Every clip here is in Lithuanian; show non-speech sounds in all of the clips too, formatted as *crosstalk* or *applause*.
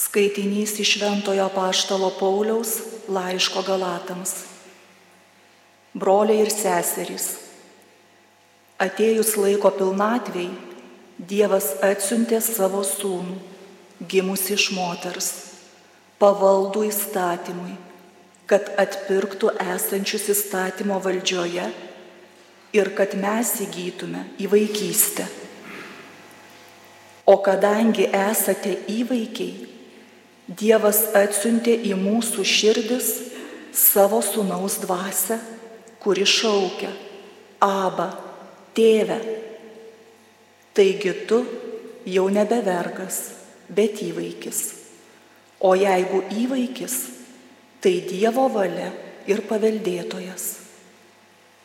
Skaitinys iš Šventojo Paštalo Pauliaus laiško Galatams. Broliai ir seserys, atėjus laiko pilnatvėjai, Dievas atsiuntė savo sūnų, gimusi iš moters, pavaldų įstatymui, kad atpirktų esančius įstatymo valdžioje ir kad mes įgytume į vaikystę. O kadangi esate įvaikiai, Dievas atsiuntė į mūsų širdis savo sunaus dvasę, kuri šaukia - Aba, tėve. Taigi tu jau nebe vergas, bet įvaikis. O jeigu įvaikis, tai Dievo valia ir paveldėtojas.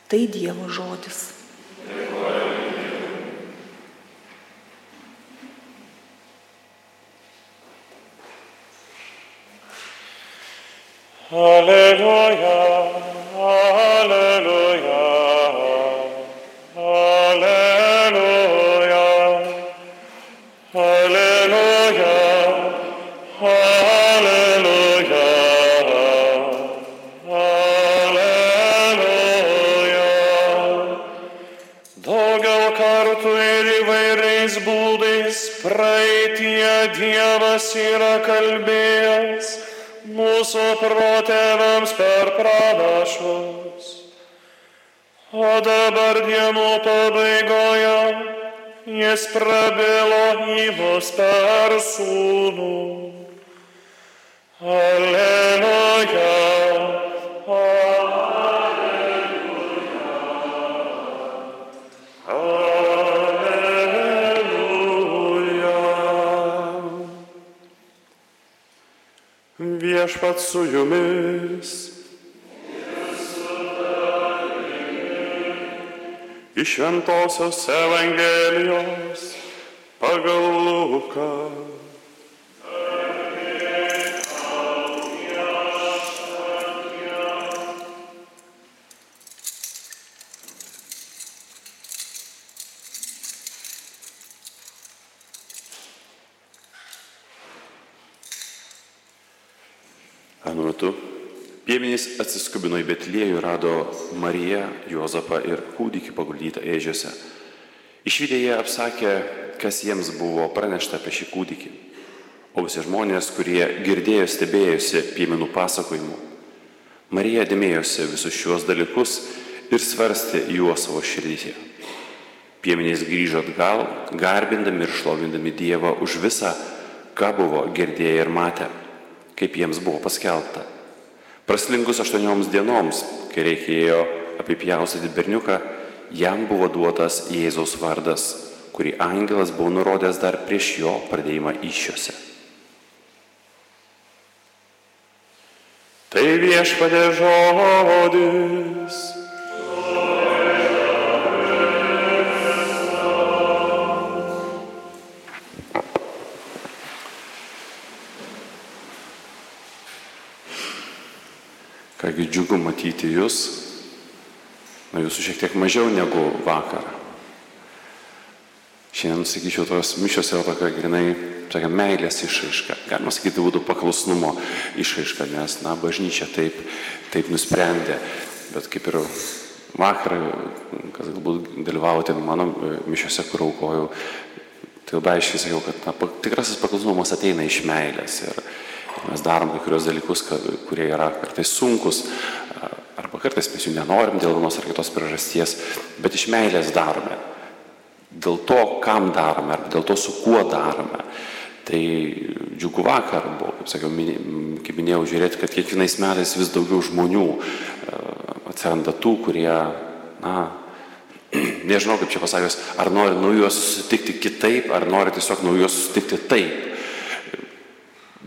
Tai Dievo žodis. Dėkuoju. Alleluia, Alleluia, Alleluia, Alleluia, Alleluia, Alleluia. Daugiau kartų ir įvairiais būdais praeitie Dievas yra kalbėjęs mūsų protėviams per pranašus. O dabar dienų pabaigoje jis prabilo į mus per sūnų. Alleluja. Viešpat su jumis. Iš Šventojios Evangelijos pagal Luką. Anu metu piemenys atsiskubino į Betliejų, rado Mariją, Juozapą ir kūdikį paguldytą ežiuose. Išvykę jie apsakė, kas jiems buvo pranešta apie šį kūdikį. O visi žmonės, kurie girdėjo, stebėjosi piemenų pasakojimu. Marija dėmėjosi visus šiuos dalykus ir svarstė juos savo širdyje. Piemenys grįžo atgal, garbindami ir šlovindami Dievą už visą, ką buvo girdėję ir matę kaip jiems buvo paskelbta. Praslingus aštuonioms dienoms, kai reikėjo apipjaustyti berniuką, jam buvo duotas Jėzaus vardas, kurį angelas buvo nurodęs dar prieš jo pradėjimą iššiose. Tai viešpadė žodis. Kągi džiugu matyti jūs, na jūsų šiek tiek mažiau negu vakar. Šiandien, sakyčiau, tos mišios yra tokia grinai, tokia meilės išraiška. Galima sakyti, būtų paklusnumo išraiška, nes, na, bažnyčia taip, taip nusprendė. Bet kaip ir vakar, kas galbūt dalyvavote mano mišiose, kur aukojau, tai labai aiškiai sakiau, kad na, tikrasis paklusnumas ateina iš meilės. Ir, Mes darom kai kurios dalykus, kurie yra kartais sunkus, arba kartais mes jų nenorim dėl vienos ar kitos priežasties, bet iš meilės darome. Dėl to, kam darome, arba dėl to, su kuo darome. Tai džiugu vakar buvo, kaip sakiau, kaip minėjau, žiūrėti, kad kiekvienais metais vis daugiau žmonių atsiranda tų, kurie, na, *clears throat* nežinau kaip čia pasakius, ar nori naujuos susitikti kitaip, ar nori tiesiog naujuos susitikti taip.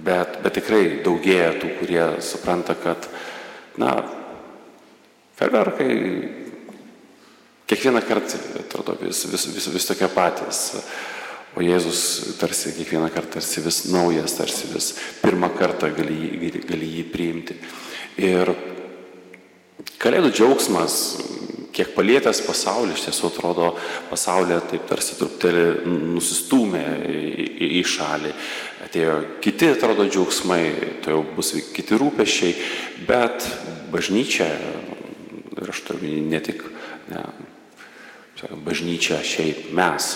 Bet, bet tikrai daugėja tų, kurie supranta, kad, na, ferverkai kiekvieną kartą atrodo vis, vis, vis, vis tokie patys. O Jėzus tarsi kiekvieną kartą tarsi vis naujas, tarsi vis pirmą kartą gali, gali, gali jį priimti. Ir kalėdų džiaugsmas, kiek palėtęs pasaulį, iš tiesų atrodo pasaulyje taip tarsi truputėlį nusistūmė į, į, į šalį. Atėjo kiti, atrodo, džiaugsmai, tai jau bus kiti rūpešiai, bet bažnyčia, ir aš turiu ne tik ne, bažnyčia, šiaip mes,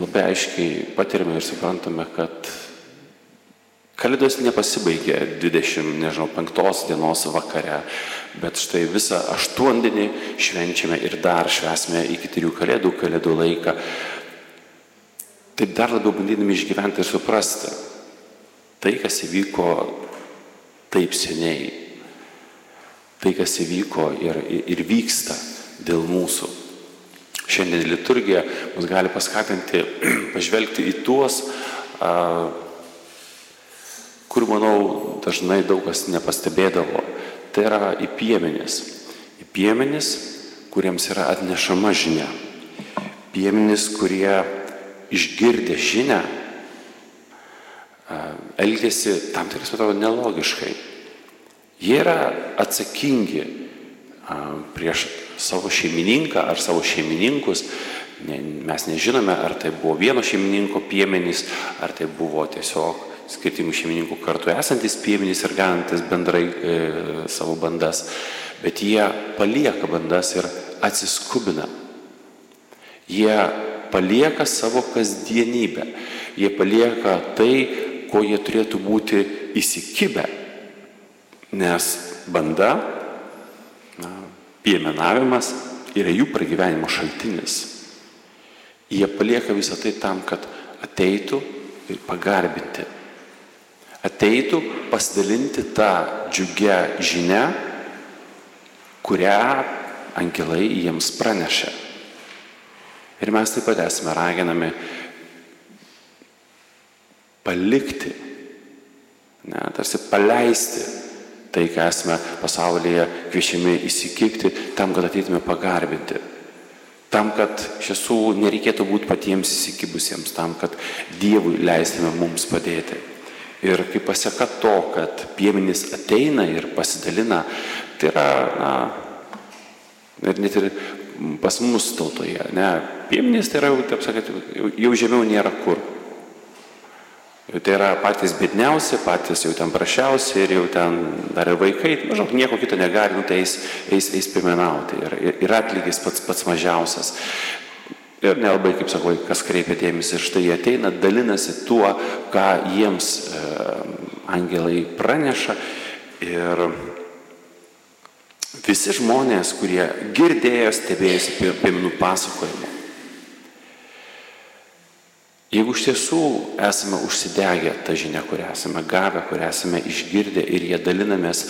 labai aiškiai patirime ir suprantame, kad Kalėdos nepasibaigė 25 dienos vakare, bet štai visą aštuondienį švenčiame ir dar švesime iki trijų kalėdų, kalėdų laiką. Taip dar labiau bandydami išgyventi ir suprasti tai, kas įvyko taip seniai, tai, kas įvyko ir, ir vyksta dėl mūsų. Šiandien liturgija mus gali paskatinti *clears throat* pažvelgti į tuos a, kur, manau, dažnai daug kas nepastebėdavo. Tai yra į piemenis. Į piemenis, kuriems yra atnešama žinia. Piemenis, kurie išgirdę žinę, elgėsi tam tikras, atrodo, nelogiškai. Jie yra atsakingi prieš savo šeimininką ar savo šeimininkus. Mes nežinome, ar tai buvo vieno šeimininko piemenys, ar tai buvo tiesiog skirtingų šeimininkų kartu esantis piemenys ir ganantis bendrai e, savo bandas, bet jie palieka bandas ir atsiskubina. Jie palieka savo kasdienybę, jie palieka tai, ko jie turėtų būti įsikibę, nes banda, na, piemenavimas yra jų pragyvenimo šaltinis. Jie palieka visą tai tam, kad ateitų ir pagarbinti ateitų pasidalinti tą džiugę žinę, kurią angelai jiems pranešė. Ir mes taip pat esame raginami palikti, ne, tarsi paleisti tai, ką esame pasaulyje kviečiami įsikipti, tam, kad ateitume pagarbinti. Tam, kad iš tiesų nereikėtų būti patiems įsikibusiems, tam, kad Dievui leistume mums padėti. Ir kaip pasieka to, kad piemenys ateina ir pasidalina, tai yra, na, ir net ir pas mus tautoje, ne, piemenys tai yra, taip sakant, jau, jau žemiau nėra kur. Tai yra patys bėdniausi, patys jau ten prašiausi ir jau ten dar ir vaikai, maždaug nieko kito negali, nu, tai eis, eis, eis piemenauti. Ir, ir atlygis pats, pats mažiausias. Ir nelabai, kaip sakau, kas kreipia dėmesį, štai jie ateina, dalinasi tuo, ką jiems e, angelai praneša. Ir visi žmonės, kurie girdėjo, stebėjosi piemenų pasakojimu. Jeigu iš tiesų esame užsidegę tą žinią, kurią esame gavę, kurią esame išgirdę ir jie dalinamės,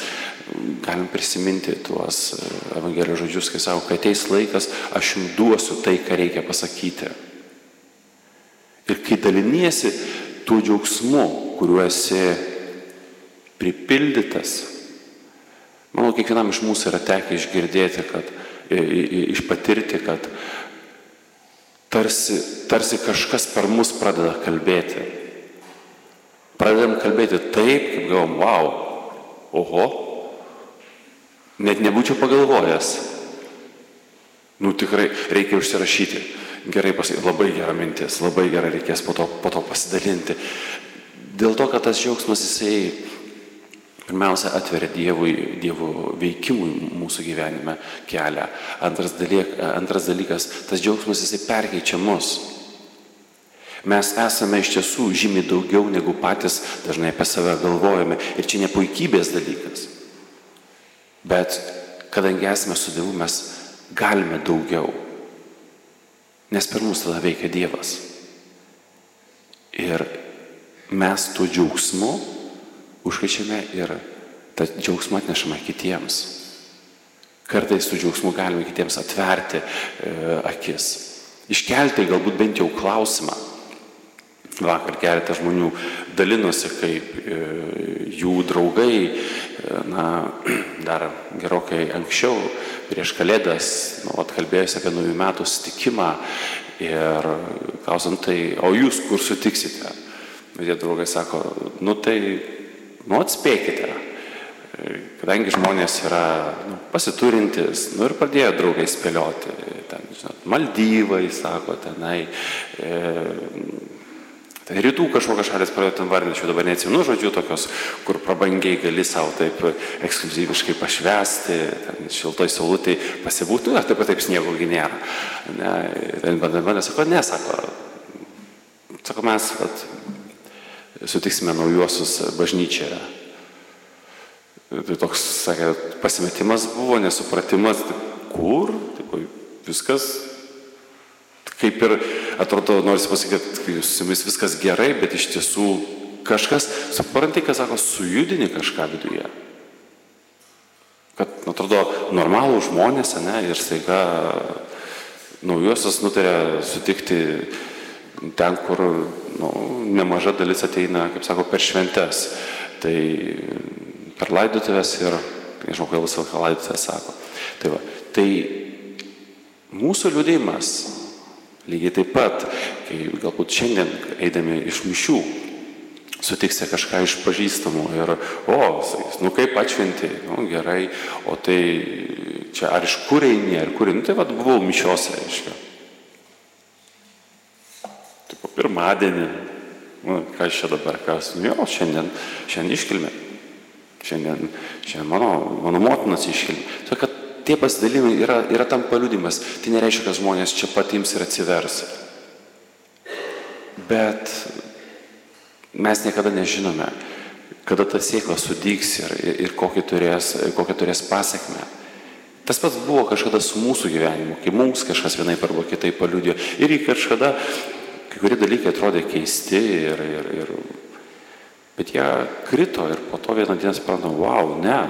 galim prisiminti tuos e, Evangelijos žodžius, kai savo, kai ateis laikas, aš jums duosiu tai, ką reikia pasakyti. Ir kai daliniesi tuo džiaugsmu, kuriuo esi pripildytas, manau, kiekvienam iš mūsų yra tekę išgirdėti, kad, išpatirti, kad tarsi, tarsi kažkas per mus pradeda kalbėti. Pradedam kalbėti taip, kaip galvom, wow, oho, net nebūčiau pagalvojęs. Nu tikrai reikia užsirašyti. Gerai pasakyti, labai gera mintis, labai gerai reikės po to, po to pasidalinti. Dėl to, kad tas džiaugsmas jisai Pirmiausia, atveria Dievui, Dievo veikimui mūsų gyvenime kelią. Antras, dalyk, antras dalykas, tas džiaugsmas jisai perkeičia mus. Mes esame iš tiesų žymiai daugiau negu patys dažnai apie save galvojame. Ir čia ne puikybės dalykas. Bet kadangi esame su Dievu, mes galime daugiau. Nes per mus tada veikia Dievas. Ir mes tuo džiaugsmu užkaičiame ir tą džiaugsmą atnešame kitiems. Kartais su džiaugsmu galime kitiems atverti e, akis. Iškelti galbūt bent jau klausimą. Vakar keletą žmonių dalinosi, kaip e, jų draugai, e, na, *clears throat* dar gerokai anksčiau, prieš kalėdas, nu, atkalbėjusi apie naujų metų sutikimą ir klausant tai, o jūs kur sutiksite? Tie draugai sako, nu tai Nu, atspėkite, kadangi žmonės yra nu, pasiturintis, nu ir pradėjo draugai spėlioti, ten, žinot, Maldyvai, sako, tenai, e, Tai rytų kažkokios šalis pradėjo ten vardinti, aš jau dabar neatsimenu žodžių tokios, kur prabangiai gali savo taip ekskluzyviškai pašvesti, ten šiltoj saulutėj pasibūti, nu, taip pat taip sniegogi nėra. Ne, ten bandė, sako, ne, sako, sako, mes vat, sutiksime naujuosius bažnyčioje. Tai toks, sakė, pasimetimas buvo, nesupratimas, tai kur, tai, viskas Kaip ir atrodo, nors pasakyti, su jumis viskas gerai, bet iš tiesų kažkas, suprantai, kas sako, sujudini kažką viduje. Kad, atrodo, normalų žmonės, ne, ir staiga naujosios nutarė sutikti ten, kur nu, nemaža dalis ateina, kaip sako, per šventes. Tai per laidotuvės ir, nežinau, kodėl visą laiką laidotuvės sako. Tai, va, tai mūsų liūdėjimas Lygiai taip pat, kai galbūt šiandien eidami iš mišių sutiksite kažką iš pažįstamų ir, o, sakys, nu kaip atšventi, nu gerai, o tai čia ar iš kur eini, ar kur eini, nu tai vad buvau mišiose, reiškia. Pirmadienį, nu, kas čia dabar, kas, nu jo, šiandien, šiandien iškilmė. Šiandien, šiandien mano, mano motinas iškilmė. Tai, kad tie pasidalimai yra, yra tam paliudimas. Tai nereiškia, kad žmonės čia patims ir atsivers. Bet mes niekada nežinome, kada ta sėkla sudygs ir, ir kokią turės, kokią turės pasiekmę. Tas pats buvo kažkada su mūsų gyvenimu, kai mums kažkas vienai arba kitai paliudėjo. Ir kažkada kai kurie dalykai atrodė keisti, ir, ir, ir, bet jie krito ir po to vieną dieną suprantam, wow, ne,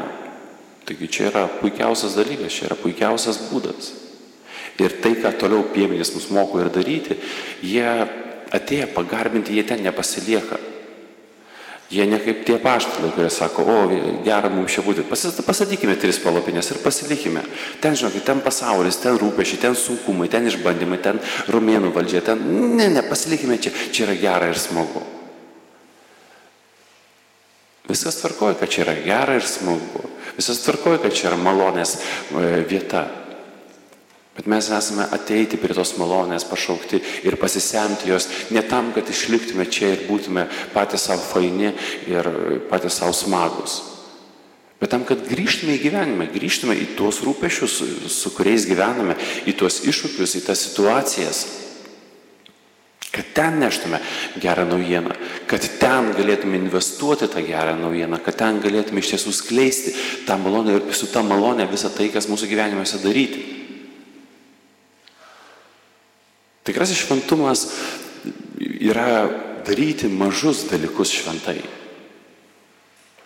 Taigi čia yra puikiausias dalykas, čia yra puikiausias būdas. Ir tai, ką toliau piemenys mus moko ir daryti, jie atėję pagarbinti, jie ten nepasilieka. Jie ne kaip tie paštalai, kurie sako, o gera mums čia būti, pasadykime tris palapinės ir pasilikime. Ten, žinokit, ten pasaulis, ten rūpešiai, ten sunkumai, ten išbandymai, ten rumėnų valdžia, ten, ne, ne, pasilikime čia, čia yra gera ir smagu. Viskas tvarkoja, kad čia yra gera ir smagu. Visas tvarkoja, kad čia yra malonės e, vieta. Bet mes esame ateiti prie tos malonės, pašaukti ir pasisemti jos ne tam, kad išliktume čia ir būtume patys savo faini ir patys savo smagus. Bet tam, kad grįžtume į gyvenimą, grįžtume į tuos rūpešius, su kuriais gyvename, į tuos iššūkius, į tas situacijas Kad ten neštume gerą naujieną, kad ten galėtume investuoti tą gerą naujieną, kad ten galėtume iš tiesų skleisti tą malonę ir su tą malonę visą tai, kas mūsų gyvenimuose daryti. Tikrasis šventumas yra daryti mažus dalykus šventai.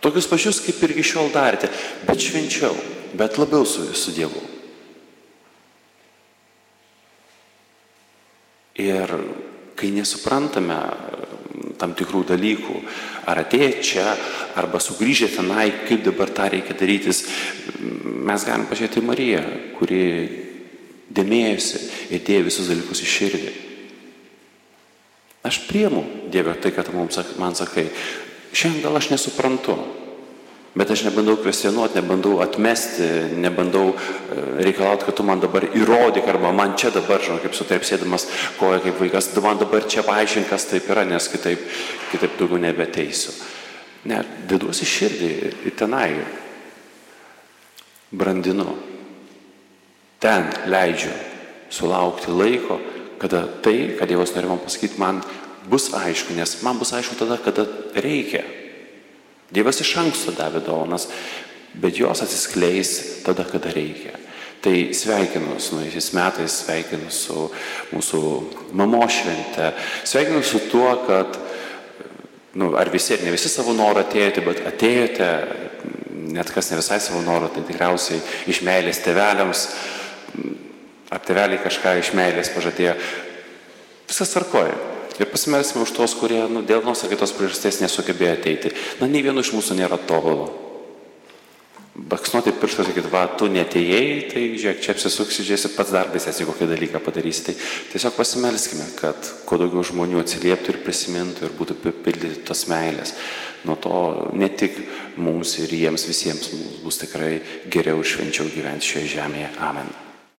Tokius pačius, kaip ir iki šiol darėte, bet švenčiau, bet labiau su, su Dievu. Ir kai nesuprantame tam tikrų dalykų, ar atėję čia, arba sugrįžę tenai, kaip dabar tą reikia darytis, mes galim pažiūrėti į Mariją, kuri dėmėjosi ir dėjo visus dalykus į širdį. Aš priemu Dievę tai, kad mums, man sakai, šiandien gal aš nesuprantu, Bet aš nebandau kvestionuoti, nebandau atmesti, nebandau e, reikalauti, kad tu man dabar įrodyk, arba man čia dabar, žinau, kaip sutarpsėdamas koja kaip vaikas, tu man dabar čia paaiškink, kas taip yra, nes kitaip, kitaip daugiau nebeteisiu. Ne, deduosi širdį ir tenai brandinu. Ten leidžiu sulaukti laiko, kada tai, kad Dievas nori man pasakyti, man bus aišku, nes man bus aišku tada, kada reikia. Dievas iš anksto davė dovanas, bet jos atsiskleis tada, kada reikia. Tai sveikinu su naujaisiais metais, sveikinu su mūsų mamo švente, sveikinu su tuo, kad, nu, ar visi, ar ne visi savo norą atėjote, bet atėjote, net kas ne visai savo norą, tai tikriausiai iš meilės teveliams, ar teveliai kažką iš meilės pažadėjo. Viskas tvarkoja. Ir pasimelsime už tos, kurie nu, dėl vienos ar kitos priežasties nesugebėjo ateiti. Na, nei vieno iš mūsų nėra tobulo. Baksnuoti pirštą ir sakyti, va, tu netėjai, tai žiūrėk, čia apsisuksi, žiūrėsi pats darbais, esi kokį dalyką padarysi. Tai tiesiog pasimelskime, kad kuo daugiau žmonių atsilieptų ir prisimintų ir būtų papildyti tos meilės. Nuo to ne tik mums ir jiems visiems mums bus tikrai geriau ir švenčiau gyventi šioje žemėje. Amen.